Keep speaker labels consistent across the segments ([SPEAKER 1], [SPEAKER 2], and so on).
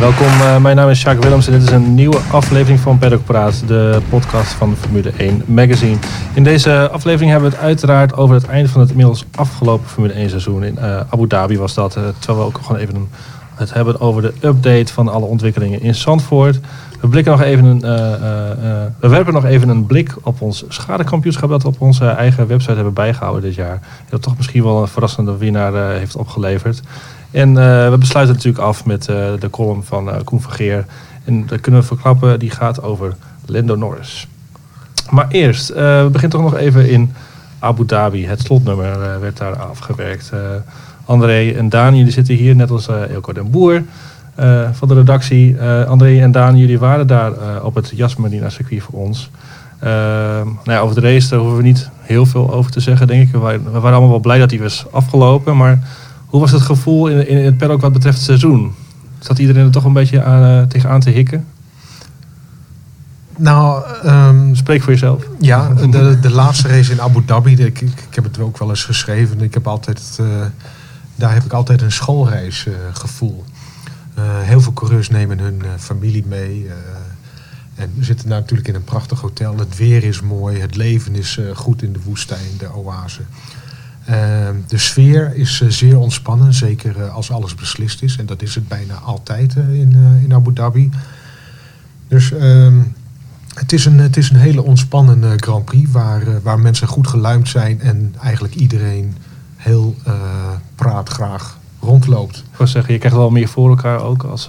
[SPEAKER 1] Welkom. Uh, mijn naam is Jacques Willems en dit is een nieuwe aflevering van Paddock Praat, de podcast van Formule 1 Magazine. In deze aflevering hebben we het uiteraard over het einde van het inmiddels afgelopen Formule 1 seizoen. In uh, Abu Dhabi was dat, uh, terwijl we ook gewoon even het hebben over de update van alle ontwikkelingen in Zandvoort. We, blikken nog even een, we werpen nog even een blik op ons schadekampioenschap dat we op onze eigen website hebben bijgehouden dit jaar. Dat toch misschien wel een verrassende winnaar heeft opgeleverd. En uh, we besluiten natuurlijk af met uh, de column van uh, Koen van. En daar kunnen we verklappen, die gaat over Lando Norris. Maar eerst, we beginnen toch nog even in Abu Dhabi. Het slotnummer werd daar afgewerkt. André en Daan, jullie zitten hier, net als Elko den Boer van de redactie. André en Daan, jullie waren daar op het Jasmarina circuit voor ons. nou ja, over de race daar hoeven we niet heel veel over te zeggen, denk ik. We waren, we waren allemaal wel blij dat die was afgelopen, maar... Hoe was het gevoel in, in het paddock wat betreft het seizoen? Zat iedereen er toch een beetje aan, uh, tegenaan te hikken?
[SPEAKER 2] Nou, um,
[SPEAKER 1] spreek voor jezelf.
[SPEAKER 2] Ja, de, de laatste race in Abu Dhabi, ik, ik, heb het ook wel eens geschreven. Ik heb altijd, uh, daar heb ik altijd een schoolreisgevoel. Uh, heel veel coureurs nemen hun familie mee. en we zitten natuurlijk in een prachtig hotel. Het weer is mooi, het leven is goed in de woestijn, de oase. Ehm, de sfeer is eh, zeer ontspannen, zeker eh, als alles beslist is. En dat is het bijna altijd eh, in, in Abu Dhabi. Dus ehm, het, is een, het is een hele ontspannen Grand Prix waar, waar mensen goed geluimd zijn en eigenlijk iedereen heel praatgraag rondloopt.
[SPEAKER 1] Ik wil zeggen, je krijgt wel meer voor elkaar ook als...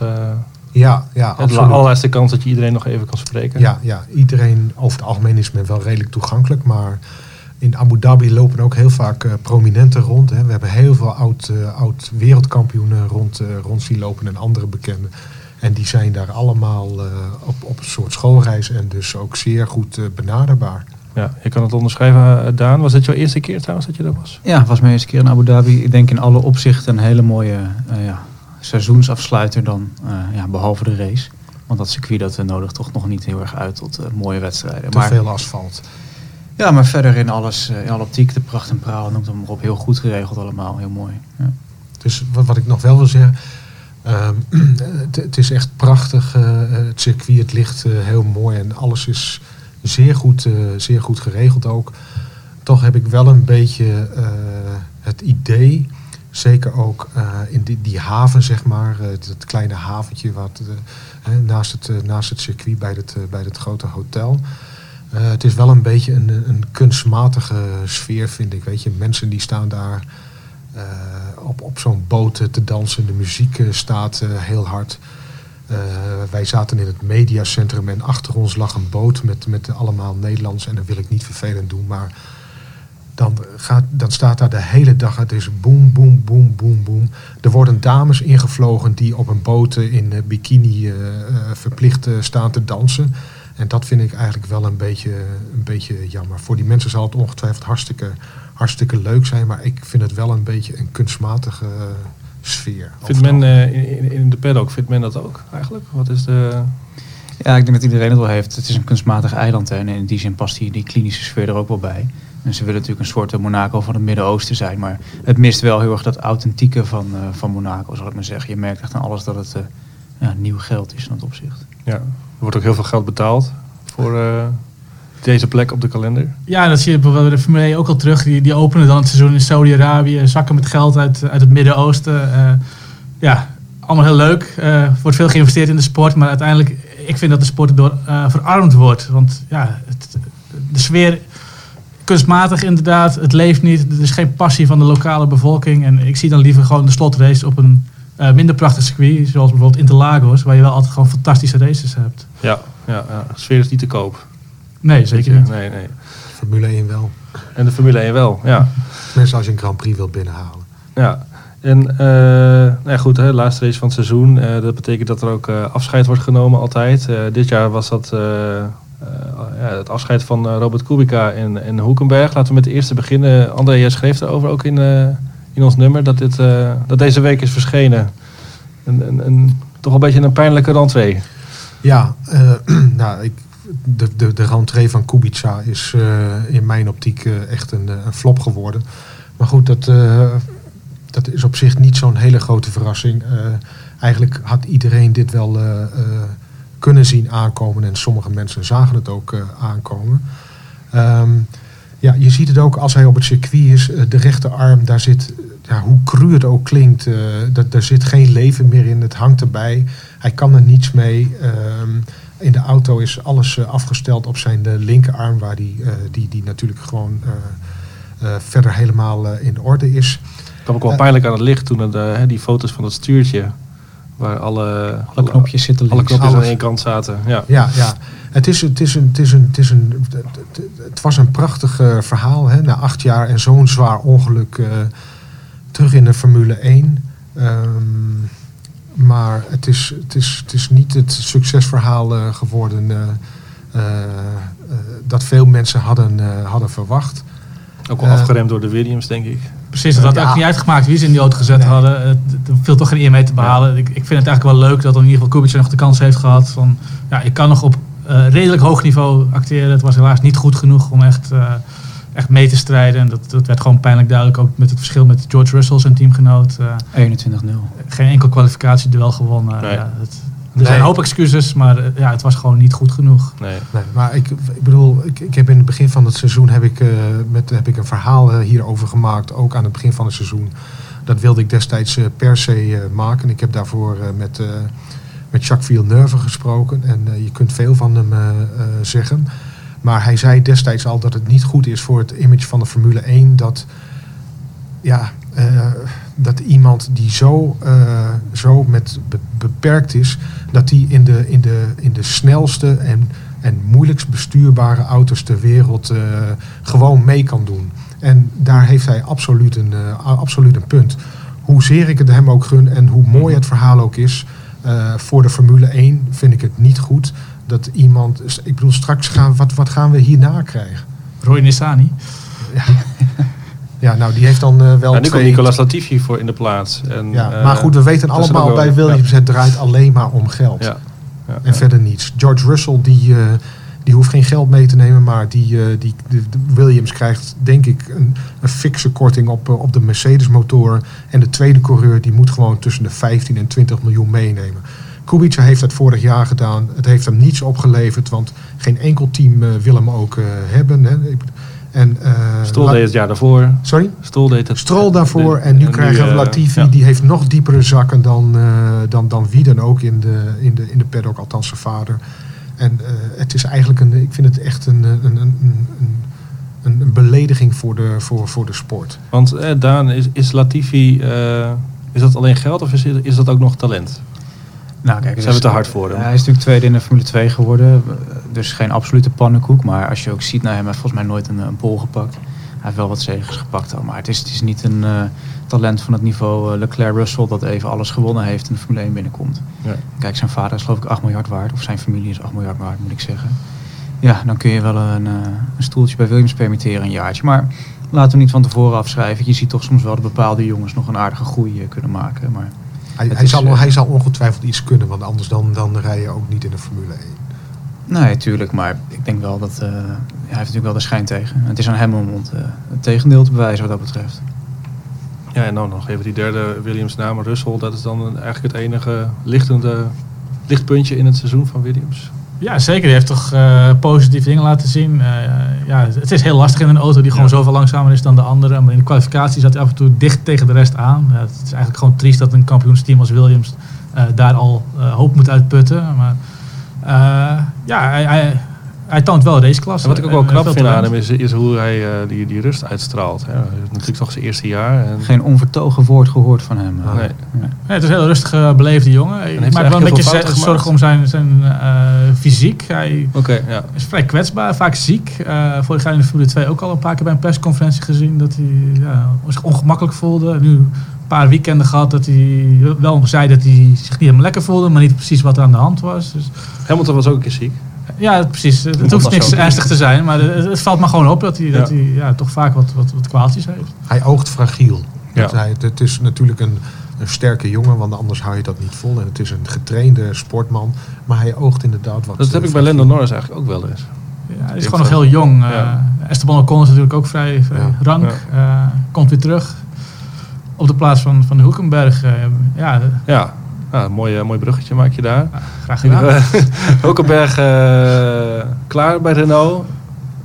[SPEAKER 2] Ja, ja,
[SPEAKER 1] het allerlaatste kans dat je iedereen nog even kan spreken.
[SPEAKER 2] Ja, ja, iedereen over het algemeen is men wel redelijk toegankelijk, maar in Abu Dhabi lopen ook heel vaak uh, prominenten rond. Hè. We hebben heel veel oud, uh, oud wereldkampioenen rond, uh, rond zien lopen en andere bekenden. En die zijn daar allemaal op, op een soort schoolreis en dus ook zeer goed benaderbaar.
[SPEAKER 1] Ja, je kan het onderschrijven, Daan. Was het jouw eerste keer trouwens dat je er was?
[SPEAKER 3] Ja, het was mijn eerste keer in Abu Dhabi. Ik denk in alle opzichten een hele mooie ja, seizoensafsluiter dan, ja, behalve de race. Want dat circuit dat nodigt toch nog niet heel erg uit tot mooie wedstrijden.
[SPEAKER 2] Te maar, veel asfalt.
[SPEAKER 3] Ja, maar verder in alles, eh, in alle optiek, de pracht en praal, noemt hem maar op. Heel goed geregeld allemaal, heel mooi. Ja.
[SPEAKER 2] Dus wat, wat ik nog wel wil zeggen, ehm, het is echt prachtig. Uh, het circuit, het ligt uh, heel mooi en alles is zeer goed, zeer goed geregeld ook. Toch heb ik wel een beetje het idee, zeker ook in die, die haven, zeg maar, het, kleine haventje wat, naast, het, naast het circuit bij het, bij het grote hotel. Uh, het is wel een beetje een, een kunstmatige sfeer, vind ik. Weet je, mensen die staan daar uh, op, op zo'n boot te dansen. De muziek uh, staat heel hard. wij zaten in het mediacentrum en achter ons lag een boot met, met allemaal Nederlands. En dat wil ik niet vervelend doen, maar dan, gaat, dan staat daar de hele dag, het is boem, boem, boem, boem, boem. Er worden dames ingevlogen die op een boot in bikini verplicht staan te dansen. En dat vind ik eigenlijk wel een beetje, een beetje jammer. Voor die mensen zal het ongetwijfeld hartstikke, hartstikke leuk zijn, maar ik vind het wel een beetje een kunstmatige sfeer.
[SPEAKER 1] Vindt men uh, in, in de paddock, vindt men dat ook eigenlijk? Wat is de...
[SPEAKER 3] Ja, ik denk dat iedereen het wel heeft. Het is een kunstmatig eiland hè, en in die zin past die, die klinische sfeer er ook wel bij. En ze willen natuurlijk een soort Monaco van het Midden-Oosten zijn. Maar het mist wel heel erg dat authentieke van, uh, van Monaco, zal ik maar zeggen. Je merkt echt aan alles dat het uh, ja, nieuw geld is in dat opzicht.
[SPEAKER 1] Ja, wordt ook heel veel geld betaald voor uh, deze plek op de kalender.
[SPEAKER 4] Ja, dat zie je bij de Formule 1 ook al terug. Die, die openen dan het seizoen in Saudi-Arabië, zakken met geld uit, uit het Midden-Oosten. Uh, ja, allemaal heel leuk. Uh, wordt veel geïnvesteerd in de sport, maar uiteindelijk, ik vind dat de sport door verarmd wordt. Want ja, het, de sfeer kunstmatig inderdaad, het leeft niet. Er is geen passie van de lokale bevolking. En ik zie dan liever gewoon de slotrace op een uh, minder prachtig circuit, zoals bijvoorbeeld Interlagos, waar je wel altijd gewoon fantastische races hebt.
[SPEAKER 1] Ja, ja, ja. de sfeer is niet te koop.
[SPEAKER 4] Nee, zeker niet.
[SPEAKER 1] Nee, nee.
[SPEAKER 2] Formule 1 wel.
[SPEAKER 1] En de Formule 1 wel, ja.
[SPEAKER 2] Mensen als je een Grand Prix wilt binnenhalen.
[SPEAKER 1] Ja, en uh, nou ja, goed, hè, laatste race van het seizoen. Uh, dat betekent dat er ook uh, afscheid wordt genomen altijd. dit jaar was dat ja, het afscheid van Robert Kubica en, en Hoekenberg. Laten we met de eerste beginnen. André, jij schreef erover ook in, in ons nummer dat, dit, dat deze week is verschenen. Een, een, een, toch een beetje een pijnlijke rentree.
[SPEAKER 2] Ja, uh, nou, ik, de, de, de rentree van Kubica is uh, in mijn optiek echt een, een, flop geworden. Maar goed, dat, dat is op zich niet zo'n hele grote verrassing. Eh, eigenlijk had iedereen dit wel eh, eh, kunnen zien aankomen. En sommige mensen zagen het ook eh, aankomen. Ehm, ja, je ziet het ook als hij op het circuit is. eh, de rechterarm, daar zit, ja, hoe cru het ook klinkt, eh dat, daar zit geen leven meer in. Het hangt erbij. Hij kan er niets mee. Ehm, in de auto is alles eh, afgesteld op zijn eh, linkerarm, waar die, eh, die, die natuurlijk gewoon eh, eh, verder helemaal eh, in orde is.
[SPEAKER 1] Het kwam ook wel
[SPEAKER 2] Eh.
[SPEAKER 1] pijnlijk aan het licht toen het, eh, die foto's van het stuurtje. Waar alle,
[SPEAKER 3] Alle knopjes zitten
[SPEAKER 1] alle knopjes aan één kant zaten. Ja.
[SPEAKER 2] Ja, ja. Het, is, het, is een, het, is een, het, is een, het, was een prachtig eh, verhaal. Hè? Na acht jaar en zo'n zwaar ongeluk eh, terug in de Formule 1. Ehm, maar het is, het, is, het is niet het succesverhaal eh, geworden dat veel mensen hadden, hadden verwacht.
[SPEAKER 1] Ook
[SPEAKER 2] Eh.
[SPEAKER 1] afgeremd door de Williams, denk ik.
[SPEAKER 4] Precies, dat had
[SPEAKER 2] Ja.
[SPEAKER 4] ook niet uitgemaakt wie ze in die auto gezet
[SPEAKER 2] Nee.
[SPEAKER 4] hadden. Het- Er viel toch geen eer mee te behalen. Ik, ik vind het eigenlijk wel leuk dat in ieder geval Kubica nog de kans heeft gehad. Van, ja, ik kan nog op eh, redelijk hoog niveau acteren. Het was helaas niet goed genoeg om echt, eh, echt mee te strijden. En dat, dat werd gewoon pijnlijk duidelijk. Ook met het verschil met George Russell, zijn teamgenoot. Eh,
[SPEAKER 3] 21-0.
[SPEAKER 4] geen enkel kwalificatieduel gewonnen.
[SPEAKER 1] Nee.
[SPEAKER 4] Ja, het- er
[SPEAKER 2] Nee.
[SPEAKER 4] zijn een hoop excuses, maar eh, ja, het was gewoon niet goed genoeg.
[SPEAKER 1] Nee.
[SPEAKER 2] Nee, maar ik, ik bedoel, ik, ik heb in het begin van het seizoen heb ik, eh, met, heb ik een verhaal eh, hierover gemaakt. Ook aan het begin van het seizoen. Dat wilde ik destijds eh, per se eh, maken. Ik heb daarvoor eh, met, eh, met Jacques Villeneuve gesproken. En eh, je kunt veel van hem zeggen. Maar hij zei destijds al dat het niet goed is voor het image van de Formule 1. Dat, ja, eh, dat iemand die zo, eh, zo met be- beperkt is, dat die in de, in de, in de snelste en, en moeilijkst bestuurbare auto's ter wereld eh, gewoon mee kan doen. En daar heeft hij absoluut een, eh, absoluut een punt. Hoezeer ik het hem ook gun en hoe mooi het verhaal ook is, voor de Formule 1 vind ik het niet goed dat iemand. Ik bedoel, straks gaan wat, wat gaan we hierna krijgen?
[SPEAKER 4] Roy Nissani.
[SPEAKER 2] Ja, ja nou, die heeft dan eh, wel.
[SPEAKER 1] Ja, nu komt Nicolas Latifi voor in de plaats. En,
[SPEAKER 2] Ja,
[SPEAKER 1] eh,
[SPEAKER 2] maar goed, we weten allemaal bij Williams, het draait alleen maar om geld.
[SPEAKER 1] Ja. Ja,
[SPEAKER 2] En verder niets. George Russell, die, eh, die hoeft geen geld mee te nemen, maar die, die, de, de Williams krijgt denk ik een, een fikse korting op, op de Mercedes motor. En de tweede coureur, die moet gewoon tussen de 15 en 20 miljoen meenemen. Kubica heeft dat vorig jaar gedaan. Het heeft hem niets opgeleverd, want geen enkel team wil hem ook hebben. Hè. En, eh,
[SPEAKER 1] Stroll
[SPEAKER 2] La-
[SPEAKER 1] deed het jaar daarvoor.
[SPEAKER 2] Sorry?
[SPEAKER 1] Deed het.
[SPEAKER 2] Stroll daarvoor en nu krijgen we
[SPEAKER 1] eh,
[SPEAKER 2] Latifi,
[SPEAKER 1] ja.
[SPEAKER 2] die heeft nog diepere zakken dan, eh, dan, dan wie dan ook in de, in, de, in de paddock, althans zijn vader. En het is eigenlijk een, ik vind het echt een, een, een, een, een, een belediging voor de, voor, voor de sport.
[SPEAKER 1] Want eh, Daan, is, is Latifi, is dat alleen geld of is, is dat ook nog talent?
[SPEAKER 3] Nou, kijk,
[SPEAKER 1] Zijn we te hard voor hem?
[SPEAKER 3] Hij is natuurlijk tweede in de Formule 2 geworden. Dus geen absolute pannenkoek. Maar als je ook ziet, nou, hij heeft volgens mij nooit een, een pol gepakt. Hij heeft wel wat zegens gepakt al. Maar het is, het is niet een eh, talent van het niveau eh, Leclerc-Russell... dat even alles gewonnen heeft en de Formule 1 binnenkomt.
[SPEAKER 1] Ja.
[SPEAKER 3] Kijk, zijn vader is geloof ik 8 miljard waard. Of zijn familie is 8 miljard waard, moet ik zeggen. Ja, dan kun je wel een, eh, een stoeltje bij Williams permitteren, een jaartje. Maar laten we niet van tevoren afschrijven. Je ziet toch soms wel dat bepaalde jongens nog een aardige groei kunnen maken. Maar
[SPEAKER 2] Hij, hij,
[SPEAKER 3] is,
[SPEAKER 2] zal,
[SPEAKER 3] eh,
[SPEAKER 2] hij zal ongetwijfeld iets kunnen, want anders dan, dan rij je ook niet in de Formule 1.
[SPEAKER 3] Nee, tuurlijk. Maar ik denk wel dat... eh, hij heeft natuurlijk wel de schijn tegen. En het is aan hem om eh, het tegendeel te bewijzen wat dat betreft.
[SPEAKER 1] Ja, en dan nog even die derde Williams naam, Russell. Dat is dan eigenlijk het enige lichtende lichtpuntje in het seizoen van Williams.
[SPEAKER 4] Ja, zeker. Hij heeft toch eh, positieve dingen laten zien. Eh, ja, het is heel lastig in een auto die gewoon
[SPEAKER 1] Ja.
[SPEAKER 4] zoveel langzamer is dan de andere. Maar in de kwalificatie zat hij af en toe dicht tegen de rest aan. Ja, het is eigenlijk gewoon triest dat een kampioensteam als Williams eh, daar al hoop moet uitputten. Maar ja, hij, hij, hij toont wel raceklasse.
[SPEAKER 1] En wat ik ook wel
[SPEAKER 4] eh,
[SPEAKER 1] knap vind aan hem is, is hoe hij eh, die, die rust uitstraalt. Hè. Hij is natuurlijk toch zijn eerste jaar. En,
[SPEAKER 3] Geen onvertogen woord gehoord van hem.
[SPEAKER 1] Nee.
[SPEAKER 3] Nee.
[SPEAKER 4] Ja, het is een heel rustig eh, beleefde jongen. Ik
[SPEAKER 1] heeft
[SPEAKER 4] maak wel een beetje zorgen om zijn, zijn eh, fysiek. Hij
[SPEAKER 1] Oké, ja.
[SPEAKER 4] is vrij kwetsbaar, vaak ziek. Eh vorig jaar in de Formule 2 ook al een paar keer bij een persconferentie gezien dat hij ja, zich ongemakkelijk voelde. Nu een paar weekenden gehad dat hij wel zei dat hij zich niet helemaal lekker voelde, maar niet precies wat er aan de hand was. Dus,
[SPEAKER 1] Hamilton was ook een keer ziek.
[SPEAKER 4] Ja, precies. Het, hoeft niks
[SPEAKER 1] zo.
[SPEAKER 4] ernstig te zijn, maar het, het valt me gewoon op dat hij, dat hij ja, toch vaak wat, wat, wat kwaaltjes heeft.
[SPEAKER 2] Hij oogt fragiel.
[SPEAKER 1] Ja.
[SPEAKER 2] Dat hij, het is natuurlijk een, een sterke jongen, want anders hou je dat niet vol. En het is een getrainde sportman, maar hij oogt inderdaad wat
[SPEAKER 1] Dat heb
[SPEAKER 2] eh,
[SPEAKER 1] ik bij. Lando Norris eigenlijk ook wel eens.
[SPEAKER 4] Ja, hij is gewoon nog heel jong.
[SPEAKER 1] Ja.
[SPEAKER 4] Eh Esteban Ocon is natuurlijk ook vrij, vrij
[SPEAKER 2] Ja.
[SPEAKER 4] rank. Eh, komt weer terug. op de plaats van, van Hulkenberg. eh, ja,
[SPEAKER 1] Ja, nou, een mooi, eh, mooi bruggetje maak je daar.
[SPEAKER 4] graag gedaan.
[SPEAKER 1] Hulkenberg eh, klaar bij Renault.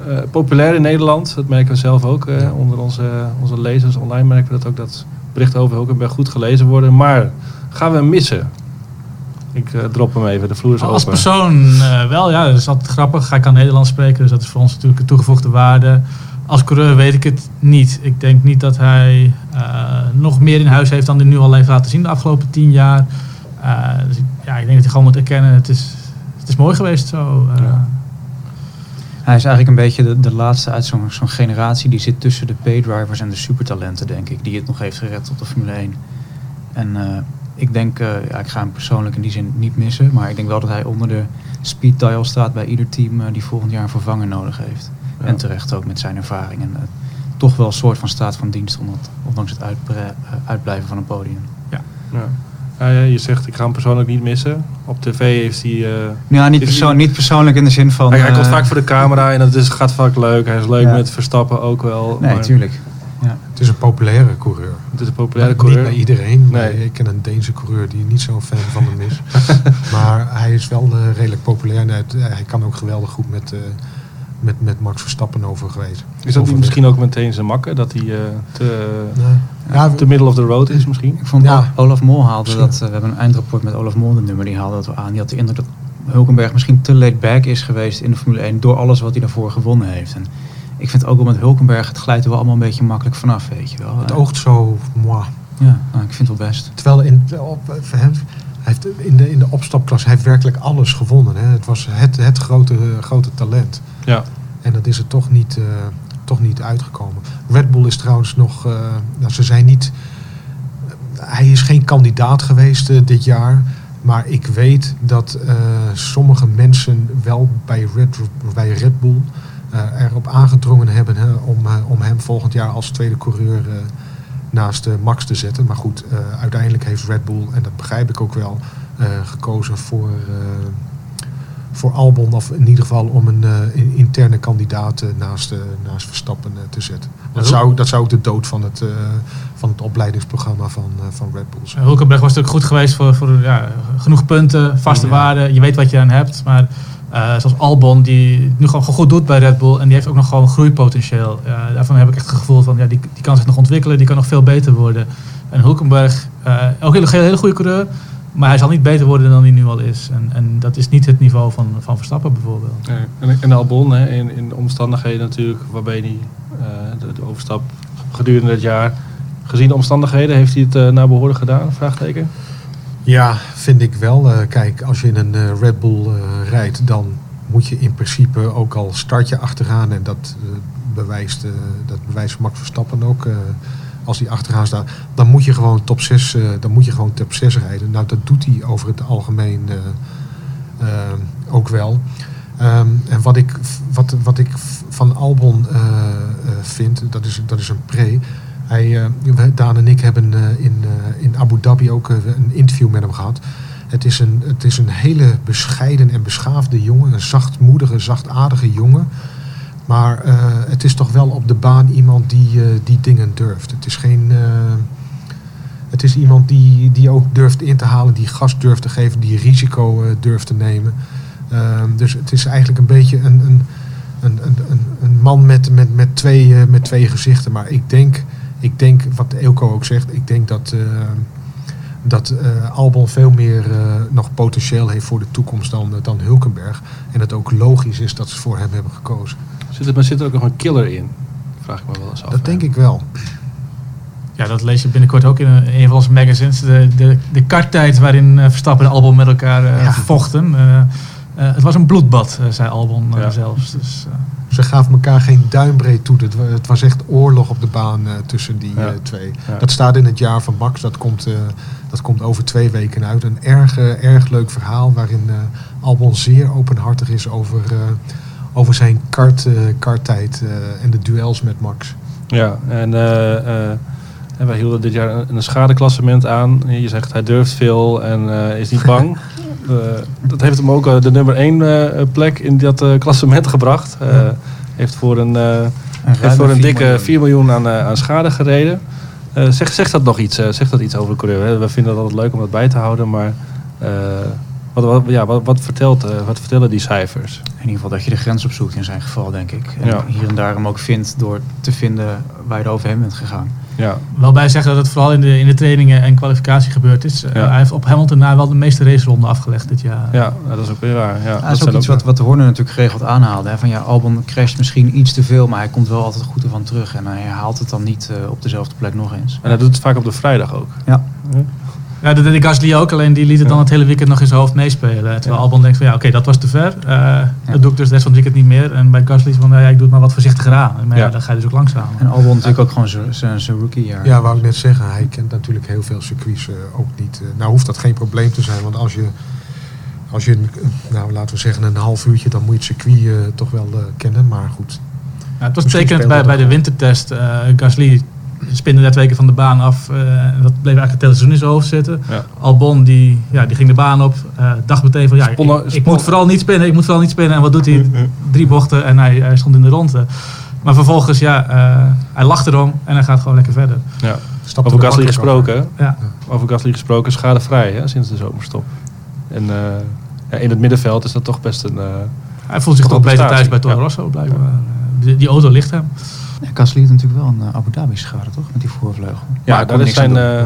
[SPEAKER 1] Eh, populair in Nederland, dat merken we zelf ook. eh,
[SPEAKER 2] Ja.
[SPEAKER 1] Onder onze, onze lezers online merken we dat ook dat berichten over Hulkenberg goed gelezen worden. Maar gaan we hem missen? Ik eh, drop hem even, de vloer is
[SPEAKER 4] Als
[SPEAKER 1] open.
[SPEAKER 4] persoon eh, wel, ja, dat is altijd grappig. Hij kan Nederlands spreken, dus dat is voor ons natuurlijk een toegevoegde waarde. Als coureur weet ik het niet. Ik denk niet dat hij eh, nog meer in huis heeft dan hij nu al heeft laten zien de afgelopen tien jaar. Eh, dus ik- ja, ik denk dat hij gewoon moet erkennen, het is, het is mooi geweest zo. eh.
[SPEAKER 1] Ja.
[SPEAKER 3] Hij is eigenlijk een beetje de, de laatste uit zo'n zo'n generatie die zit tussen de paydrivers en de supertalenten, denk ik. Die het nog heeft gered tot de Formule 1. En eh, ik denk, eh, ja, ik ga hem persoonlijk in die zin niet missen. Maar ik denk wel dat hij onder de speed dial staat bij ieder team die volgend jaar een vervanger nodig heeft.
[SPEAKER 1] Ja.
[SPEAKER 3] En terecht ook met zijn ervaring. En toch wel een soort van staat van dienst, ondanks- ondanks het uitblijven van een podium.
[SPEAKER 1] Ja. Ja, ja, je zegt, ik ga hem persoonlijk niet missen. Op tv heeft hij... eh,
[SPEAKER 3] Ja, niet, persoon,
[SPEAKER 1] hij-
[SPEAKER 3] niet persoonlijk in de zin van...
[SPEAKER 1] hij, hij komt
[SPEAKER 3] eh,
[SPEAKER 1] vaak voor de camera en dat is, gaat vaak leuk. Hij is leuk
[SPEAKER 3] Ja.
[SPEAKER 1] met Verstappen ook wel.
[SPEAKER 3] Nee,
[SPEAKER 1] maar
[SPEAKER 3] tuurlijk. Ja.
[SPEAKER 2] Het is een populaire coureur.
[SPEAKER 1] Het is een populaire
[SPEAKER 2] niet
[SPEAKER 1] coureur.
[SPEAKER 2] bij iedereen.
[SPEAKER 1] Nee.
[SPEAKER 2] Nee. Ik ken een Deense coureur die niet zo'n fan van hem is. maar hij is wel eh, redelijk populair. En hij, hij kan ook geweldig goed met, eh, met, met Max Verstappen overgewezen.
[SPEAKER 1] Is dat niet misschien ook meteen zijn makken? Dat hij eh, te,
[SPEAKER 2] Nee. Ja,
[SPEAKER 1] te middle of the road is misschien?
[SPEAKER 3] Ik vond
[SPEAKER 2] Ja.
[SPEAKER 3] Olaf Mol haalde
[SPEAKER 2] Misschien.
[SPEAKER 3] dat, eh, we hebben een eindrapport met Olaf Mol, de nummer, die haalde dat we aan. Die had de indruk dat Hulkenberg misschien te laid back is geweest in de Formule 1 door alles wat hij daarvoor gewonnen heeft. En ik vind ook wel met Hulkenberg, het glijdt er wel allemaal een beetje makkelijk vanaf, weet je wel.
[SPEAKER 2] het
[SPEAKER 3] Eh,
[SPEAKER 2] oogt zo moi.
[SPEAKER 3] Ja, nou, ik vind het wel best.
[SPEAKER 2] Terwijl in, op, voor hem, hij heeft in, de, in de opstapklas hij heeft werkelijk alles gewonnen. Hè. Het was het, het grote, grote talent.
[SPEAKER 1] Ja.
[SPEAKER 2] En dat is er toch niet, eh, toch niet uitgekomen. Red Bull is trouwens nog. eh, nou, ze zijn niet. hij is geen kandidaat geweest eh, dit jaar. Maar ik weet dat sommige mensen wel bij Red, bij Red Bull erop aangedrongen hebben hè, om, om hem volgend jaar als tweede coureur naast Max te zetten. Maar goed, uiteindelijk heeft Red Bull, en dat begrijp ik ook wel, gekozen voor, voor Albon. Of in ieder geval om een eh, in- interne kandidaat eh, naast, eh, naast Verstappen te zetten. Dat zou, dat zou ook de dood van het, van het opleidingsprogramma van, van Red Bull zijn.
[SPEAKER 4] Hulkenberg was natuurlijk goed geweest voor, voor ja, genoeg punten, vaste
[SPEAKER 2] Ja.
[SPEAKER 4] waarden. Je weet wat je aan hebt. Maar zoals Albon, die nu gewoon goed doet bij Red Bull. En die heeft ook nog gewoon groeipotentieel. Daarvan heb ik echt het gevoel van, ja, die, die kan zich nog ontwikkelen. Die kan nog veel beter worden. En Hulkenberg, ook een hele, hele goede coureur. Maar hij zal niet beter worden dan hij nu al is. En, en dat is niet het niveau van, van Verstappen bijvoorbeeld.
[SPEAKER 1] Nee. En, en Albon, hè, in, in omstandigheden natuurlijk waarbij hij eh, de, de overstap gedurende het jaar... Gezien de omstandigheden, heeft hij het eh naar behoren gedaan? Vraagteken.
[SPEAKER 2] Ja, vind ik wel. Eh, kijk, als je in een eh, Red Bull eh, rijdt, dan moet je in principe ook al start je achteraan. En dat, eh, bewijst, eh, dat bewijst Max Verstappen ook. Als hij achteraan staat, dan moet je gewoon top 6, eh, dan moet je gewoon top 6 rijden. Nou, dat doet hij over het algemeen eh, eh, ook wel. Ehm, en wat ik, wat, wat ik van Albon vind, dat is, dat is een pre. Hij, Daan en ik hebben in, in Abu Dhabi ook een interview met hem gehad. Het is, een, het is een hele bescheiden en beschaafde jongen. Een zachtmoedige, zachtaardige jongen. Maar eh, het is toch wel op de baan iemand die, eh, die dingen durft. Het is geen... eh, het is iemand die, die ook durft in te halen, die gas durft te geven, die risico durft te nemen. Ehm, dus het is eigenlijk een beetje een, een, een, een, een, man met, met, met, twee, met twee gezichten. Maar ik denk, ik denk, wat Eelco ook zegt, ik denk dat, dat Albon veel meer nog potentieel heeft voor de toekomst dan, dan Hulkenberg. En het ook logisch is dat ze voor hem hebben gekozen.
[SPEAKER 1] Zit er, maar zit er ook nog een killer in? Vraag ik me wel eens af.
[SPEAKER 2] Dat denk ik wel.
[SPEAKER 4] Ja, dat lees je binnenkort ook in een, een van onze magazines. De, de, de karttijd waarin eh, Verstappen en Albon met elkaar eh,
[SPEAKER 2] Ja.
[SPEAKER 4] vochten. Eh, eh, het was een bloedbad, eh, zei Albon eh,
[SPEAKER 1] Ja.
[SPEAKER 4] zelfs. Dus, eh,
[SPEAKER 2] Ze gaven elkaar geen duimbreed toe. Het, wa- het was echt oorlog op de baan eh, tussen die
[SPEAKER 1] Ja.
[SPEAKER 2] eh, twee.
[SPEAKER 1] Ja.
[SPEAKER 2] Dat staat in het jaar van Max. Dat komt, eh, dat komt over twee weken uit. Een erg, eh, erg leuk verhaal waarin eh, Albon zeer openhartig is over, eh, over zijn kart, eh, karttijd eh, en de duels met Max.
[SPEAKER 1] Ja, en, eh, eh, en wij hielden dit jaar een, een schadeklassement aan. Je zegt hij durft veel en eh, is niet bang. Eh, dat heeft hem ook de nummer 1 plek in dat eh, klassement gebracht. Eh, Heeft voor een, eh,
[SPEAKER 3] Een
[SPEAKER 1] heeft voor een
[SPEAKER 3] 4
[SPEAKER 1] dikke
[SPEAKER 3] miljoen.
[SPEAKER 1] 4 miljoen aan, aan schade gereden. Eh, zegt, zegt dat nog iets? eh, zegt dat iets over de coureur? hè? We vinden het altijd leuk om dat bij te houden, maar eh, wat, wat, ja, wat, wat, vertelt, eh, wat vertellen die cijfers?
[SPEAKER 3] In ieder geval dat je de grens opzoekt in zijn geval, denk ik. En
[SPEAKER 1] Ja.
[SPEAKER 3] hier en daar hem ook vindt door te vinden waar je er overheen bent gegaan.
[SPEAKER 1] Ja,
[SPEAKER 4] Wel bij zeggen dat het vooral in de, in de trainingen en kwalificatie gebeurd is. Eh, hij heeft op Hamilton na wel de meeste raceronden afgelegd dit jaar.
[SPEAKER 1] ja dat is ook weer waar. Ja,
[SPEAKER 3] dat
[SPEAKER 1] dat
[SPEAKER 3] is ook iets wat, wat de Horner natuurlijk geregeld aanhaalde. Hè? Van ja, Albon crasht misschien iets te veel, maar hij komt wel altijd goed ervan terug. En hij haalt het dan niet eh, op dezelfde plek nog eens.
[SPEAKER 1] En hij doet het vaak op de vrijdag ook.
[SPEAKER 3] Ja.
[SPEAKER 4] Ja, dat deed Gasly ook, alleen die liet het dan het hele weekend nog in zijn hoofd meespelen. Terwijl
[SPEAKER 1] Ja.
[SPEAKER 4] Albon denkt van ja, oké, dat was te ver. Eh, Dat doe ik dus de rest van het weekend niet meer. En bij Gasly is van nou ja, ik doe het maar wat voorzichtiger aan. Maar ja, dan ga je dus ook langzaam.
[SPEAKER 3] En Albon natuurlijk ook gewoon zijn- rookiejaar.
[SPEAKER 2] Ja, wou ik net zeggen. Hij kent natuurlijk heel veel circuits eh, ook niet. Eh, nou hoeft dat geen probleem te zijn. Want als je, als je nou, laten we zeggen een half uurtje, dan moet je het circuit eh, toch wel kennen. Maar goed.
[SPEAKER 4] Ja, het was
[SPEAKER 2] speelt
[SPEAKER 4] bij, bij de wintertest. eh Gasly spinde twee keer van de baan af. eh, en dat bleef eigenlijk het hele seizoen in zijn hoofd zitten.
[SPEAKER 1] Ja.
[SPEAKER 4] Albon die, ja, die ging de baan op. eh, dacht meteen van ja, ik, moet vooral niet spinnen. Ik moet vooral niet spinnen. En wat doet hij? Drie bochten en hij, hij stond in de ronde. Maar vervolgens, ja, eh, hij lacht erom en hij gaat gewoon lekker verder.
[SPEAKER 1] Ja. Over
[SPEAKER 2] er
[SPEAKER 1] Gasly gesproken,
[SPEAKER 4] Ja.
[SPEAKER 1] over Gasly gesproken, schadevrij hè, sinds de zomerstop. En eh, ja, in het middenveld is dat toch best een... eh,
[SPEAKER 4] Hij voelt zich
[SPEAKER 1] Toch
[SPEAKER 4] beter thuis bij Toro. Rosso blijkbaar. Die, die auto ligt hem.
[SPEAKER 3] Ja, Gasly heeft natuurlijk wel een eh, Abu Dhabi schade, toch? Met die voorvleugel.
[SPEAKER 1] Ja, daar is zijn, eh,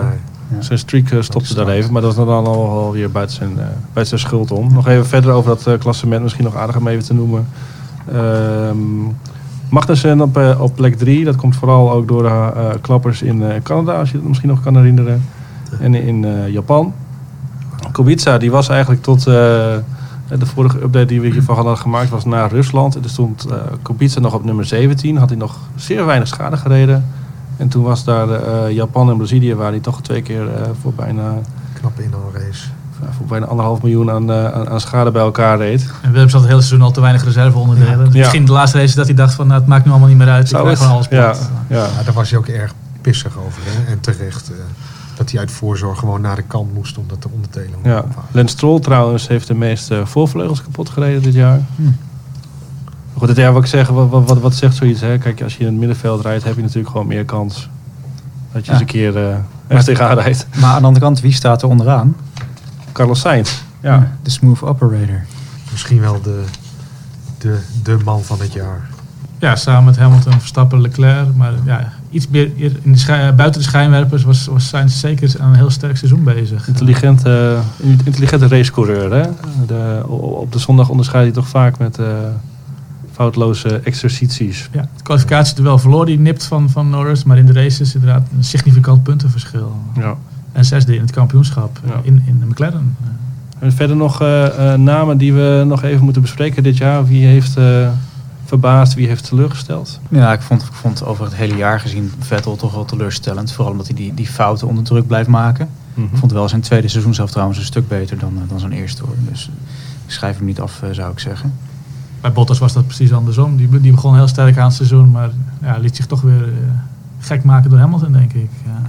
[SPEAKER 2] Nee.
[SPEAKER 1] zijn streak eh,
[SPEAKER 2] Dat
[SPEAKER 1] stopte daar even. Maar dat is dan al, weer buiten zijn, buiten zijn schuld om. Nog even verder over dat klassement, misschien nog aardig om even te noemen. Ehm Magnussen op, op plek 3. Dat komt vooral ook door de klappers in Canada, als je dat misschien nog kan herinneren. En in Japan. Kubica, die was eigenlijk tot de vorige update die we hiervan hadden gemaakt, was naar Rusland. En er stond eh Kubica nog op nummer 17. Had hij nog zeer weinig schade gereden. En toen was daar eh, Japan en Brazilië, waar hij toch twee keer eh, voor bijna
[SPEAKER 2] Knappe inhaalrace.
[SPEAKER 1] voor bijna anderhalf miljoen aan, eh, aan, schade bij elkaar reed.
[SPEAKER 4] En Willems had het hele seizoen al te weinig reserveonderdelen. Dus
[SPEAKER 1] Ja.
[SPEAKER 4] Misschien de laatste race dat hij dacht van nou, het maakt nu allemaal niet meer uit.
[SPEAKER 1] Zou
[SPEAKER 4] ik krijg gewoon alles
[SPEAKER 1] Ja,
[SPEAKER 4] plat.
[SPEAKER 1] ja.
[SPEAKER 2] Ja, daar was hij ook erg pissig over. Hè? En terecht. Dat hij uit voorzorg gewoon naar de kant moest omdat de onderdelen
[SPEAKER 1] ja. Lance Stroll trouwens heeft de meeste voorvleugels kapot gereden dit jaar.
[SPEAKER 3] Hm.
[SPEAKER 1] Goed, dat ja, wat ik zeg, wat, wat, wat, wat zegt zoiets? Hè? Kijk, als je in het middenveld rijdt, heb je natuurlijk gewoon meer kans dat je
[SPEAKER 3] Ja.
[SPEAKER 1] eens een keer eh ergens tegenaan rijdt.
[SPEAKER 3] Maar aan de andere kant, wie staat er onderaan?
[SPEAKER 1] Carlos Sainz. Ja.
[SPEAKER 3] De smooth operator.
[SPEAKER 2] Misschien wel de, de, de man van het jaar.
[SPEAKER 4] Ja, samen met Hamilton, Verstappen, Leclerc. Maar ja, iets meer in de schij- buiten de schijnwerpers was, was Sainz zeker aan een heel sterk seizoen bezig.
[SPEAKER 1] Intelligente, intelligente racecoureur. Hè? De, op de zondag onderscheidt hij toch vaak met eh, foutloze exercities.
[SPEAKER 4] Ja, de kwalificatie wel verloor die nipt van, van Norris. Maar in de races inderdaad een significant puntenverschil.
[SPEAKER 1] Ja.
[SPEAKER 4] En zesde in het kampioenschap
[SPEAKER 1] Ja.
[SPEAKER 4] in, in de McLaren.
[SPEAKER 1] En verder nog eh, eh, namen die we nog even moeten bespreken dit jaar. Wie heeft eh, verbaasd, wie heeft teleurgesteld?
[SPEAKER 3] Ja, ik vond, ik vond over het hele jaar gezien Vettel toch wel teleurstellend. Vooral omdat hij die, die fouten onder druk blijft maken.
[SPEAKER 1] Mhm.
[SPEAKER 3] Ik vond wel zijn tweede seizoen zelf trouwens een stuk beter dan, eh, dan zijn eerste hoor. Dus eh, ik schrijf hem niet af, eh, zou ik zeggen.
[SPEAKER 4] Bij Bottas was dat precies andersom. Die, die begon heel sterk aan het seizoen. Maar ja, liet zich toch weer eh, gek maken door Hamilton, denk ik. Ja.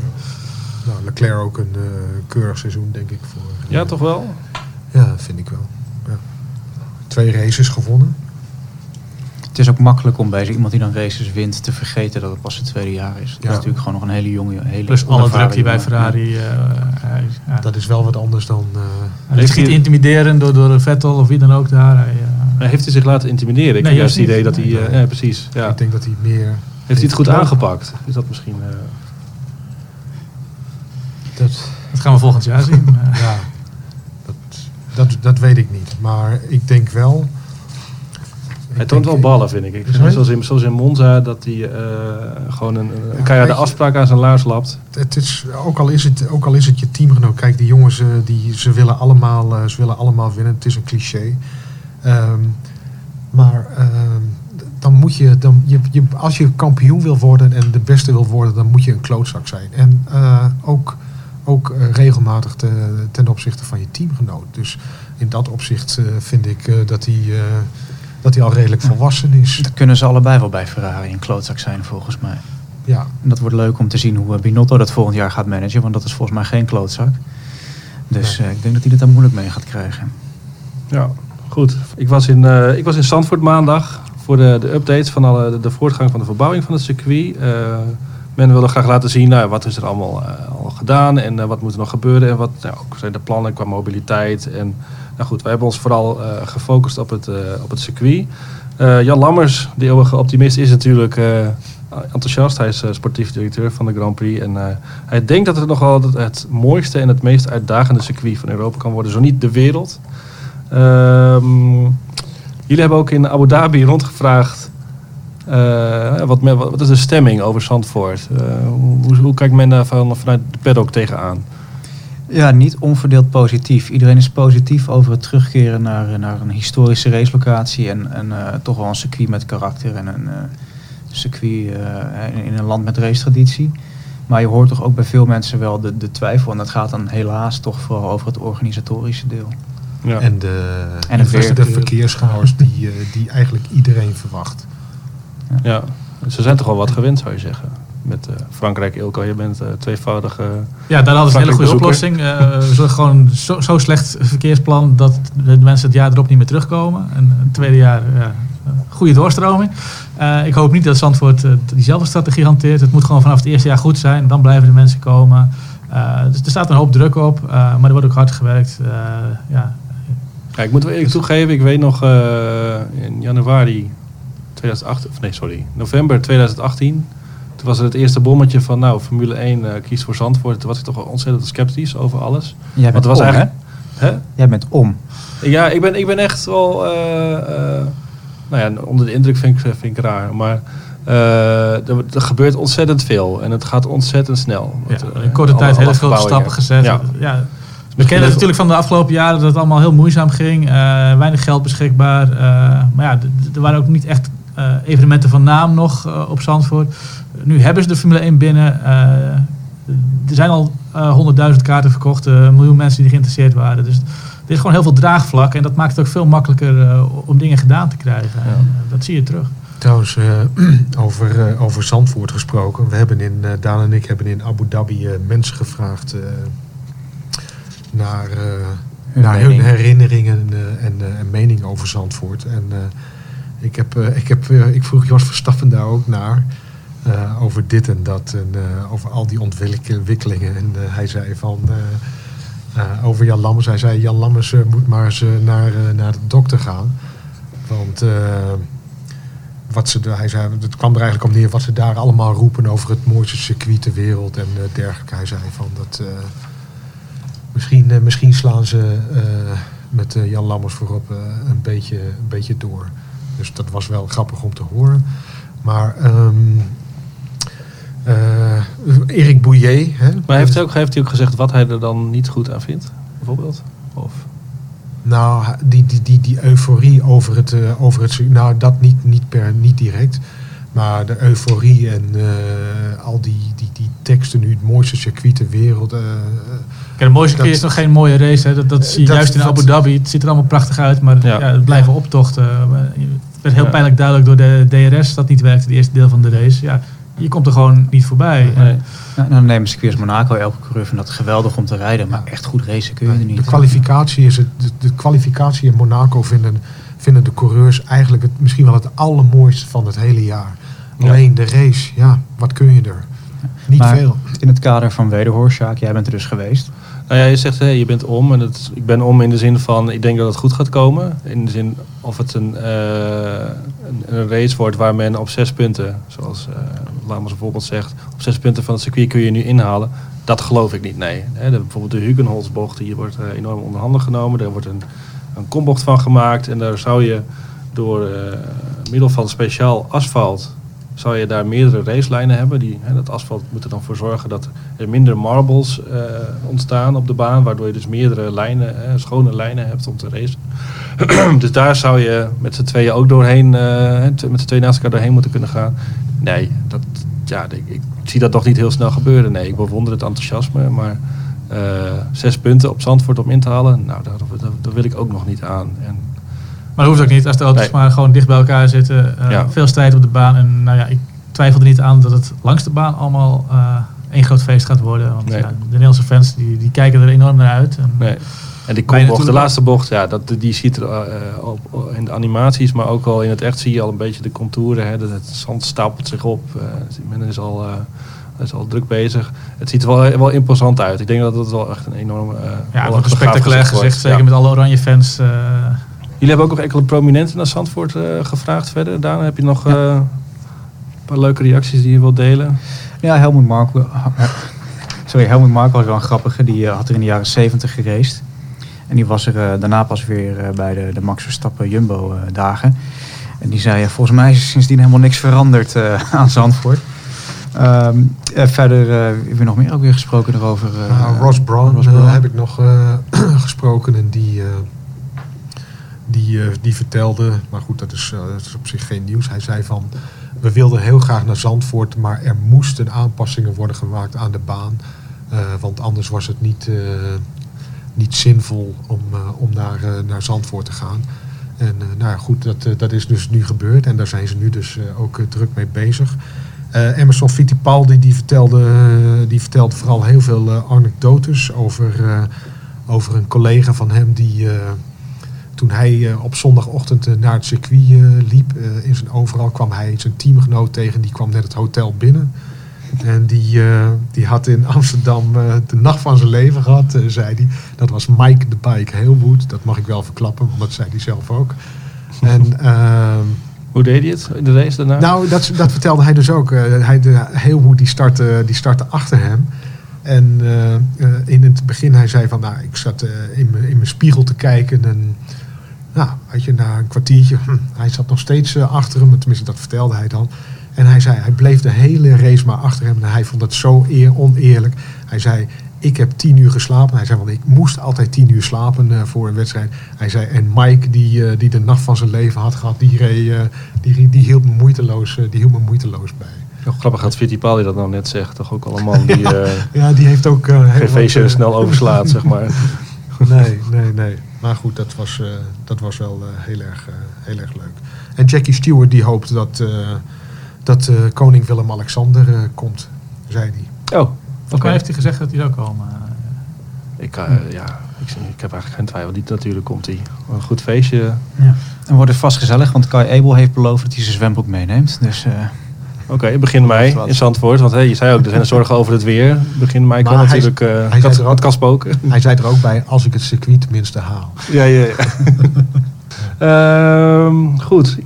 [SPEAKER 2] Nou, Leclerc ook een eh, keurig seizoen, denk ik. Voor,
[SPEAKER 1] Ja, toch wel?
[SPEAKER 2] Ja, vind ik wel. Ja. Twee races gewonnen.
[SPEAKER 3] Het is ook makkelijk om bij zo iemand die dan races wint te vergeten dat het pas zijn tweede jaar is. Dat
[SPEAKER 2] Ja.
[SPEAKER 3] is natuurlijk gewoon nog een hele jonge, hele
[SPEAKER 4] Plus alle druk die bij. Ferrari... eh, ja.
[SPEAKER 2] Dat is wel wat anders dan... eh,
[SPEAKER 4] Hij
[SPEAKER 1] Heeft
[SPEAKER 4] is niet door, door Vettel of wie dan ook daar. Hij, eh,
[SPEAKER 1] Heeft hij zich laten intimideren? Ik
[SPEAKER 4] Nee,
[SPEAKER 1] heb juist het idee
[SPEAKER 4] niet.
[SPEAKER 1] dat hij... eh, ja, precies. Ja.
[SPEAKER 2] Ik denk dat hij meer...
[SPEAKER 1] Heeft hij het goed aangepakt? Is dat misschien... eh,
[SPEAKER 2] Dat,
[SPEAKER 4] dat gaan we volgend jaar zien. Eh,
[SPEAKER 2] ja, dat, dat, dat weet ik niet. Maar ik denk wel...
[SPEAKER 1] Hij toont wel ballen, vind ik. ik vind
[SPEAKER 2] Sorry?
[SPEAKER 1] zoals, in, zoals in Monza, dat hij eh, gewoon een, een keiharde afspraak aan zijn laars lapt.
[SPEAKER 2] Het is, ook, al is het, ook al is het je teamgenoot. Kijk, die jongens eh, die, ze, willen allemaal, eh, ze willen allemaal winnen. Het is een cliché. Ehm, maar ehm, dan moet je, dan, je, je, als je kampioen wil worden en de beste wil worden, dan moet je een klootzak zijn. En ook, ook regelmatig te- ten opzichte van je teamgenoot. Dus in dat opzicht vind ik dat, hij, dat hij al redelijk volwassen is.
[SPEAKER 3] Dat kunnen ze allebei wel bij Ferrari een klootzak zijn volgens mij.
[SPEAKER 2] Ja,
[SPEAKER 3] En dat wordt leuk om te zien hoe eh, Binotto dat volgend jaar gaat managen. Want dat is volgens mij geen klootzak. Dus
[SPEAKER 2] Nee.
[SPEAKER 3] eh, ik denk dat hij het daar moeilijk mee gaat krijgen.
[SPEAKER 1] Ja, goed. Ik was in, eh ik was in Zandvoort maandag voor de, de updates van alle, de, de voortgang van de verbouwing van het circuit. Eh, Men wilde graag laten zien, nou, wat is er allemaal eh, al gedaan en eh, wat moet er nog gebeuren en wat nou, ook zijn de plannen qua mobiliteit. En nou goed, wij hebben ons vooral eh, gefocust op het, eh, op het circuit. Eh, Jan Lammers, de eeuwige optimist, is natuurlijk enthousiast. Hij is sportief directeur van de Grand Prix. En hij denkt dat het nog het, het mooiste en het meest uitdagende circuit van Europa kan worden. Zo niet de wereld. Ehm, jullie hebben ook in Abu Dhabi rondgevraagd. wat, wat, is de stemming over Zandvoort? Hoe, hoe kijkt men daar van, vanuit de paddock tegenaan?
[SPEAKER 3] Ja, niet onverdeeld positief. Iedereen is positief over het terugkeren naar, naar een historische racelocatie en, en eh, toch wel een circuit met karakter en een eh, circuit eh, in, in een land met racetraditie. Maar je hoort toch ook bij veel mensen wel de, de twijfel en dat gaat dan helaas toch vooral over het organisatorische deel.
[SPEAKER 1] Ja.
[SPEAKER 2] En de,
[SPEAKER 3] En het
[SPEAKER 2] de,
[SPEAKER 3] verkeer.
[SPEAKER 2] de verkeerschaos die, eh, die eigenlijk iedereen verwacht.
[SPEAKER 1] ja. Ze zijn toch wel wat gewend, zou je zeggen. Met eh, Frankrijk, Ilko, je bent eh, tweevoudige...
[SPEAKER 4] Ja, daar hadden ze een hele goede oplossing. Eh, we gewoon zo, zo slecht verkeersplan dat de mensen het jaar erop niet meer terugkomen. En het tweede jaar, ja, goede doorstroming. Ik hoop niet dat Zandvoort diezelfde strategie hanteert. Het moet gewoon vanaf het eerste jaar goed zijn. Dan blijven de mensen komen. Dus er staat een hoop druk op. maar er wordt ook hard gewerkt. Ja.
[SPEAKER 1] Ja, ik moet wel eerlijk toegeven, ik weet nog in januari 2008, of nee, sorry, november 2018. Toen was er het eerste bommetje van, nou, Formule 1 eh, kiest voor Zandvoort. Toen was ik toch wel ontzettend sceptisch over alles.
[SPEAKER 3] Jij
[SPEAKER 1] Want
[SPEAKER 3] bent
[SPEAKER 1] het was
[SPEAKER 3] om,
[SPEAKER 1] eigenlijk... Hè?
[SPEAKER 3] hè? Jij bent om.
[SPEAKER 1] Ja, ik ben, ik ben echt wel... eh, eh, nou ja, onder de indruk vind ik, vind ik raar. Maar eh, er, er gebeurt ontzettend veel. En het gaat ontzettend snel. Want,
[SPEAKER 4] in korte tijd hele grote stappen gezet.
[SPEAKER 1] Ja.
[SPEAKER 4] Ja. We kennen het natuurlijk van de afgelopen jaren dat het allemaal heel moeizaam ging. eh, weinig geld beschikbaar. eh, maar ja, er waren ook niet echt evenementen van naam nog eh, op Zandvoort. Nu hebben ze de Formule 1 binnen. eh, er zijn al eh, honderdduizend kaarten verkocht. eh, een miljoen mensen die geïnteresseerd waren. Dus er is gewoon heel veel draagvlak. En dat maakt het ook veel makkelijker eh, om dingen gedaan te krijgen. En, eh, dat zie je terug.
[SPEAKER 2] Trouwens, eh, over, eh, over Zandvoort gesproken. We hebben in, eh, Daan en ik hebben in Abu Dhabi eh, mensen gevraagd eh, naar, eh,
[SPEAKER 3] Hun
[SPEAKER 2] naar hun herinneringen eh, en, eh, en mening over Zandvoort. En eh, ik, heb, eh, ik, heb, eh, ik vroeg Jos Verstappen daar ook naar. eh, over dit en dat en over al die ontwikkelingen. En hij zei van over Jan Lammers. Hij zei Jan Lammers moet maar eens naar, naar de dokter gaan. Want wat ze, hij zei, het kwam er eigenlijk om neer wat ze daar allemaal roepen over het mooiste circuit ter wereld en dergelijke. Hij zei van dat misschien, misschien slaan ze met Jan Lammers voorop een, beetje, een beetje door. Dus dat was wel grappig om te horen. Maar ehm, eh, Erik Bouillet. Hè,
[SPEAKER 1] Maar heeft hij, ook, heeft hij ook gezegd wat hij er dan niet goed aan vindt? Bijvoorbeeld? Of...
[SPEAKER 2] Nou, die, die, die, die euforie over het, eh, over het... Nou, dat niet, niet, per, niet direct. Maar de euforie en eh, al die, die, die teksten nu, het mooiste circuit ter wereld.
[SPEAKER 4] Kijk, de mooiste
[SPEAKER 2] Dat-
[SPEAKER 4] keer is nog geen mooie race. Hè. Dat, dat zie je
[SPEAKER 2] Dat-
[SPEAKER 4] juist in
[SPEAKER 2] dat-
[SPEAKER 4] Abu Dhabi. Het ziet er allemaal prachtig uit, maar
[SPEAKER 1] Ja.
[SPEAKER 4] ja. het blijven optochten. Werd heel
[SPEAKER 1] Ja.
[SPEAKER 4] pijnlijk duidelijk door de DRS dat niet werkte, het eerste deel van de race. Ja, je komt er gewoon niet voorbij.
[SPEAKER 1] Nee.
[SPEAKER 4] En-
[SPEAKER 3] Nou, dan nemen circuit als Monaco elke coureur vindt dat geweldig om te rijden, maar echt goed racen kun je er niet.
[SPEAKER 2] de kwalificatie is het. De, de kwalificatie in Monaco vinden, vinden de coureurs eigenlijk het, misschien wel het allermooiste van het hele jaar.
[SPEAKER 1] Ja.
[SPEAKER 2] Alleen de race, ja, wat kun je er? Niet
[SPEAKER 3] Maar
[SPEAKER 2] veel.
[SPEAKER 3] In het kader van Wederhoor, Sjaak, jij bent er dus geweest.
[SPEAKER 1] Nou ja, je zegt hè, je bent om. En het, ik ben om in de zin van, ik denk dat het goed gaat komen. In de zin of het een, eh, een, een race wordt waar men op zes punten, zoals uh, Lammers bijvoorbeeld zegt, op zes punten van het circuit kun je nu inhalen. Dat geloof ik niet, nee. Hè, de, bijvoorbeeld de Hugenholzbocht, die wordt eh, enorm onder handen genomen. Daar wordt een, een kombocht van gemaakt. En daar zou je door eh, middel van speciaal asfalt zou je daar meerdere racelijnen hebben. Die, hè, dat asfalt moet er dan voor zorgen dat er minder marbles eh, ontstaan op de baan. Waardoor je dus meerdere lijnen, eh, schone lijnen hebt om te racen. dus daar zou je met z'n tweeën ook doorheen, eh, met z'n tweeën naast elkaar doorheen moeten kunnen gaan. Nee, dat, ja, ik, zie dat nog niet heel snel gebeuren. Nee, ik bewonder het enthousiasme. Maar uh, zes punten op Zandvoort om in te halen, nou, daar, daar, daar wil ik ook nog niet aan. En,
[SPEAKER 4] maar dat hoeft ook niet als de auto's nee. maar gewoon dicht bij elkaar zitten. Uh, ja. Veel strijd op de baan. En nou ja, ik twijfel er niet aan dat het langs de baan allemaal uh, één groot feest gaat worden. Want nee. ja, de Nederlandse fans die, die kijken er enorm naar uit. En,
[SPEAKER 1] nee. En die kombocht, de laatste bocht, ja, dat, die ziet er uh, op, in de animaties, maar ook al in het echt zie je al een beetje de contouren. Hè, dat het zand stapelt zich op. Men is al is al druk bezig. Het ziet er wel, wel imposant uit. Ik denk dat het wel echt een enorme... eh,
[SPEAKER 4] Ja, een spectaculair gezicht.
[SPEAKER 1] wordt.
[SPEAKER 4] Zeker
[SPEAKER 1] Ja.
[SPEAKER 4] met alle oranje fans. Eh,
[SPEAKER 1] Jullie hebben ook nog enkele prominenten naar Zandvoort eh, gevraagd verder. Daan, heb je nog
[SPEAKER 3] Ja.
[SPEAKER 1] eh, een paar leuke reacties die je wilt delen?
[SPEAKER 3] Ja, Helmut Marko. Sorry, Helmut Marko was wel een grappige. Die eh, had er in de jaren 70 geraced. En die was er eh, daarna pas weer eh, bij de, de Max Verstappen Jumbo eh, dagen. En die zei, eh, volgens mij is er sindsdien helemaal niks veranderd eh, aan Zandvoort. Ehm, eh, verder eh, hebben we nog meer ook weer gesproken erover. eh,
[SPEAKER 2] Nou, Ross Brown,
[SPEAKER 3] Ross
[SPEAKER 2] eh,
[SPEAKER 3] Brown.
[SPEAKER 2] heb ik nog eh, gesproken en die, eh, die, eh, die vertelde, maar goed, dat is, eh, is op zich geen nieuws. Hij zei van, we wilden heel graag naar Zandvoort, maar er moesten aanpassingen worden gemaakt aan de baan. eh, want anders was het niet, niet zinvol om, om naar, naar Zandvoort te gaan. En nou goed, dat, dat is dus nu gebeurd en daar zijn ze nu dus ook druk mee bezig. Emerson Fittipaldi die vertelde, die vertelde vooral heel veel anekdotes over, over een collega van hem die toen hij eh, op zondagochtend eh, naar het circuit eh, liep in zijn overal kwam hij zijn teamgenoot tegen die kwam net het hotel binnen. En die, die had in Amsterdam de nacht van zijn leven gehad, eh, zei hij. Dat was Mike de Bike Heelwood. Dat mag ik wel verklappen, want dat zei hij zelf ook. En ehm,
[SPEAKER 1] Hoe deed hij het in de race daarna?
[SPEAKER 2] nou, dat, dat vertelde hij dus ook. Hij, de, Heelwood die startte, die startte achter hem. En in het begin hij zei van, nou, ik zat in mijn in mijn spiegel te kijken en nou, weet je, na een kwartiertje, hm, hij zat nog steeds eh, achter hem, tenminste dat vertelde hij dan. En hij zei, hij bleef de hele race maar achter hem en hij vond dat zo eer, oneerlijk. Hij zei, ik heb tien uur geslapen. Hij zei, want ik moest altijd tien uur slapen eh, voor een wedstrijd. Hij zei, en Mike, die, eh, die de nacht van zijn leven had gehad, die, reed, die, die, hield me moeiteloos, die hield me moeiteloos bij.
[SPEAKER 1] Wel grappig dat Fittipaldi dat nou net zegt. Toch ook al een man die
[SPEAKER 2] Ja, die heeft ook...
[SPEAKER 1] feestje
[SPEAKER 2] eh,
[SPEAKER 1] snel overslaat, zeg maar.
[SPEAKER 2] Nee, nee, nee. Maar goed, dat was, eh, dat was wel eh, heel, erg, eh, heel erg leuk. En Jackie Stewart die hoopt dat, eh, dat eh, koning Willem-Alexander eh, komt, zei hij.
[SPEAKER 1] Oh,
[SPEAKER 4] Volgens mij heeft hij gezegd dat hij zou komen.
[SPEAKER 1] Ik, eh, ja, ik, ik heb eigenlijk geen twijfel. Die natuurlijk komt hij. Een goed feestje.
[SPEAKER 3] Ja. En wordt het vast gezellig, want Kai Abel heeft beloofd dat hij zijn zwembroek meeneemt. Dus
[SPEAKER 1] Oké, begin mei in Zandvoort. Want hey, je zei ook, er zijn zorgen over het weer. Begin mei kan
[SPEAKER 2] hij-
[SPEAKER 1] natuurlijk... eh,
[SPEAKER 2] hij zei
[SPEAKER 1] kat-
[SPEAKER 2] er ook-
[SPEAKER 1] het kan spoken.
[SPEAKER 2] Hij zei er ook bij, als ik het circuit tenminste haal.
[SPEAKER 1] Ja, ja, ja. Ehm, goed.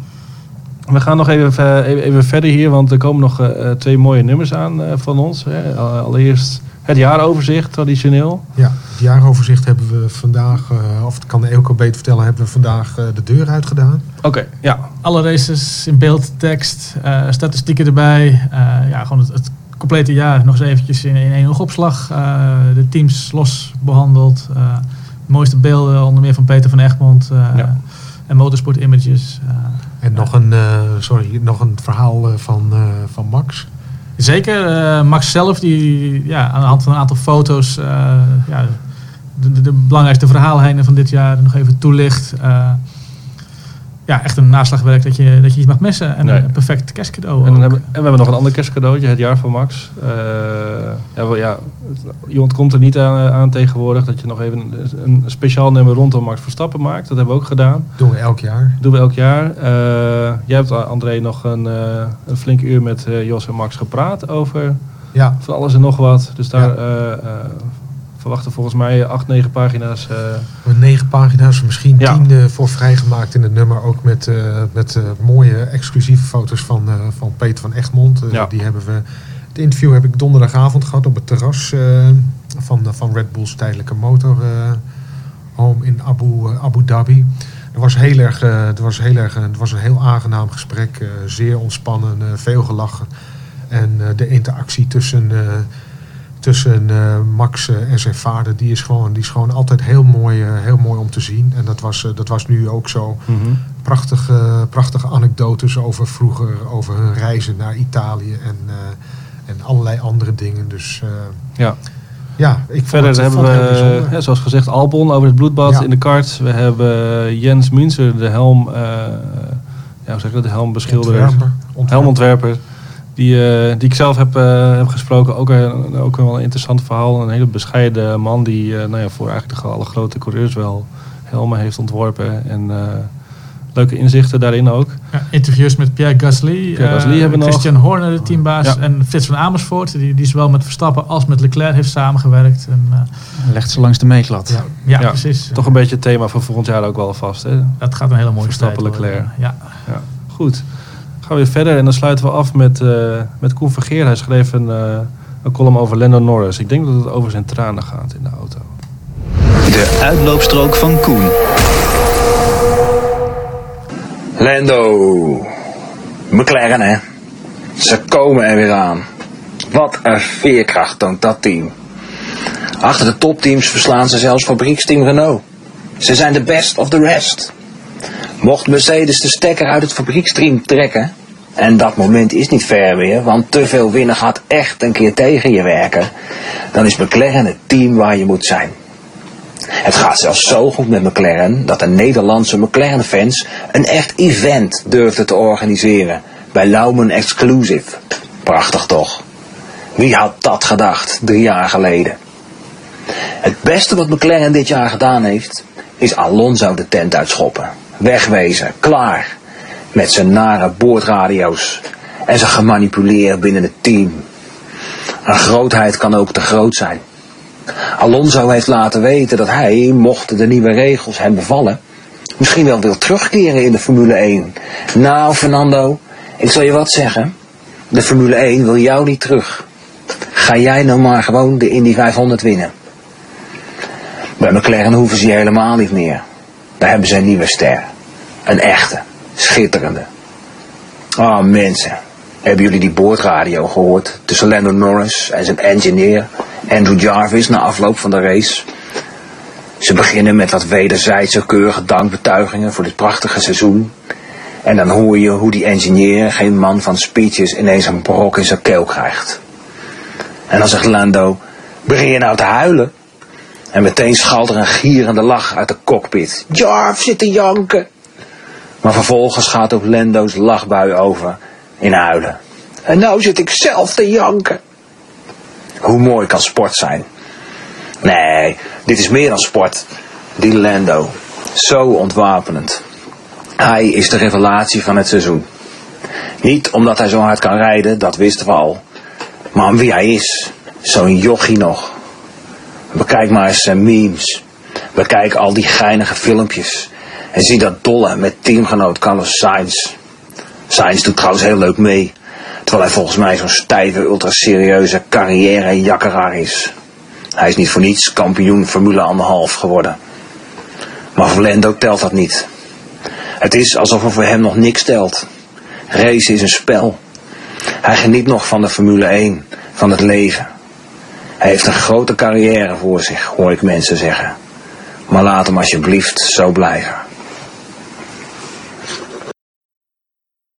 [SPEAKER 1] We gaan nog even, eh, even, even verder hier, want er komen nog eh, twee mooie nummers aan van ons. Hè. Al- Allereerst het jaaroverzicht, traditioneel.
[SPEAKER 2] Ja, het jaaroverzicht hebben we vandaag, eh, of het kan Eelco beter vertellen, hebben we vandaag eh, de deur uitgedaan.
[SPEAKER 1] Oké, ja.
[SPEAKER 4] Alle races in beeld, tekst, eh, statistieken erbij. Eh, ja, gewoon het, het complete jaar nog eens eventjes in, in één oogopslag. Eh, de teams los behandeld. Eh, de mooiste beelden, onder meer van Peter van Egmond. eh,
[SPEAKER 1] Ja.
[SPEAKER 4] En Motorsport Images. eh.
[SPEAKER 2] En nog, een, eh, sorry, nog een verhaal eh, van, eh, van Max.
[SPEAKER 4] Zeker, eh, Max zelf, die ja, aan de hand van een aantal foto's eh, ja, de, de, belangrijkste verhaallijnen van dit jaar nog even toelicht. Ja, echt een naslagwerk dat je, dat je niet mag missen. En
[SPEAKER 1] Nee.
[SPEAKER 4] een perfect kerstcadeau.
[SPEAKER 1] En, dan hebben, en we hebben nog een ander kerstcadeautje, het jaar van Max. Eh, ja, wel, ja, het- je ontkomt er niet aan, aan tegenwoordig dat je nog even een, een speciaal nummer rondom Max Verstappen maakt. Dat hebben we ook gedaan.
[SPEAKER 2] Doen we elk jaar.
[SPEAKER 1] Doen we elk jaar. Eh, jij hebt, eh, André, nog een, eh een flink uur met eh, Jos en Max gepraat over
[SPEAKER 2] Ja,
[SPEAKER 1] van alles en nog wat. Dus daar
[SPEAKER 2] Ja.
[SPEAKER 1] Verwachten volgens mij acht, negen pagina's.
[SPEAKER 2] hebben negen pagina's, misschien
[SPEAKER 1] Ja.
[SPEAKER 2] tien eh, voor vrijgemaakt in het nummer. Ook met, eh, met mooie exclusieve foto's van, van Peter van Egmond.
[SPEAKER 1] Ja.
[SPEAKER 2] Die hebben we. Het interview heb ik donderdagavond gehad op het terras van, van Red Bull's tijdelijke motor home in Abu, Abu Dhabi. Het was heel erg, het was heel erg, het was een heel aangenaam gesprek, zeer ontspannen, veel gelachen. En de interactie tussen, tussen eh, Max eh, en zijn vader, die is gewoon, die is gewoon altijd heel mooi, eh, heel mooi om te zien. En dat was, dat was nu ook zo. Prachtige, prachtige anekdotes over vroeger, over hun reizen naar Italië en, en allerlei andere dingen. Dus
[SPEAKER 1] ja.
[SPEAKER 2] ja, ik
[SPEAKER 1] Verder
[SPEAKER 2] het,
[SPEAKER 1] hebben we, ja, zoals gezegd, Albon over het bloedbad
[SPEAKER 2] Ja.
[SPEAKER 1] in de kart. We hebben Jens Münzer, de helm, ja, hoe zeg ik dat, de.
[SPEAKER 2] Ontwerper, ontwerper.
[SPEAKER 1] helmontwerper. Die, eh, die ik zelf heb, eh, heb gesproken. Ook, een, ook wel een interessant verhaal. Een hele bescheiden man die eh, nou ja, voor eigenlijk de alle grote coureurs wel helmen heeft ontworpen. En eh, Leuke inzichten daarin ook.
[SPEAKER 4] Ja, interviews met Pierre Gasly,
[SPEAKER 1] Pierre
[SPEAKER 4] eh,
[SPEAKER 1] Gasly hebben we nog.
[SPEAKER 4] Christian Horner, de teambaas,
[SPEAKER 1] Ja.
[SPEAKER 4] en Frits van Amersfoort, die, die zowel met Verstappen als met Leclerc heeft samengewerkt. En, eh,
[SPEAKER 3] Legt ze langs de meetlat.
[SPEAKER 4] ja, ja,
[SPEAKER 1] Ja,
[SPEAKER 4] precies.
[SPEAKER 1] Toch een beetje het thema van volgend jaar ook wel vast. Hè?
[SPEAKER 4] Dat gaat een hele mooie
[SPEAKER 1] Verstappen,
[SPEAKER 4] strijd.
[SPEAKER 1] Leclerc.
[SPEAKER 4] Ja.
[SPEAKER 1] Ja, goed. Gaan we weer verder en dan sluiten we af met, eh met Koen Vergeer. Hij schreef een, eh, een column over Lando Norris. Ik denk dat het over zijn tranen gaat in de auto.
[SPEAKER 5] De uitloopstrook van Koen.
[SPEAKER 6] Lando. McLaren, hè. Ze komen er weer aan. Wat een veerkracht toont dat team. Achter de topteams verslaan ze zelfs fabrieksteam Renault. Ze zijn de best of the rest. Mocht Mercedes de stekker uit het fabrieksteam trekken... en dat moment is niet ver meer... want te veel winnen gaat echt een keer tegen je werken... dan is McLaren het team waar je moet zijn. Het gaat zelfs zo goed met McLaren dat de Nederlandse McLaren-fans een echt event durfden te organiseren bij Laumen Exclusive. Prachtig toch? Wie had dat gedacht drie jaar geleden? Het beste wat McLaren dit jaar gedaan heeft, is Alonso de tent uitschoppen. Wegwezen, klaar. Met zijn nare boordradio's en zijn gemanipuleerd binnen het team. Een grootheid kan ook te groot zijn. Alonso heeft laten weten dat hij, mochten de nieuwe regels hem bevallen, misschien wel wil terugkeren in de Formule 1. Nou, Fernando, ik zal je wat zeggen. De Formule 1 wil jou niet terug. Ga jij nou maar gewoon de Indy 500 winnen. Bij McLaren hoeven ze helemaal niet meer. Daar hebben ze een nieuwe ster. Een echte, schitterende. Oh mensen, hebben jullie die boordradio gehoord tussen Lando Norris en zijn engineer Andrew Jarvis na afloop van de race? Ze beginnen met wat wederzijdse keurige dankbetuigingen voor dit prachtige seizoen. En dan hoor je hoe die engineer, geen man van speeches, ineens een brok in zijn keel krijgt. En dan zegt Lando, begin je nou te huilen? En meteen schalt er een gierende lach uit de cockpit. Jarv zit te janken. Maar vervolgens gaat ook Lando's lachbui over in huilen. En nou zit ik zelf te janken. Hoe mooi kan sport zijn? Nee, dit is meer dan sport. Die Lando. Zo ontwapenend. Hij is de revelatie van het seizoen. Niet omdat hij zo hard kan rijden, dat wisten we al. Maar om wie hij is. Zo'n jochie nog. Bekijk maar eens zijn memes. Bekijk al die geinige filmpjes. En zie dat dolle met teamgenoot Carlos Sainz. Sainz doet trouwens heel leuk mee. Terwijl hij volgens mij zo'n stijve, ultra-serieuze carrière-jakkeraar is. Hij is niet voor niets kampioen Formule 1,5 geworden. Maar voor Lando telt dat niet. Het is alsof er voor hem nog niks telt. Race is een spel. Hij geniet nog van de Formule 1, van het leven. Hij heeft een grote carrière voor zich, hoor ik mensen zeggen. Maar laat hem alsjeblieft zo blijven.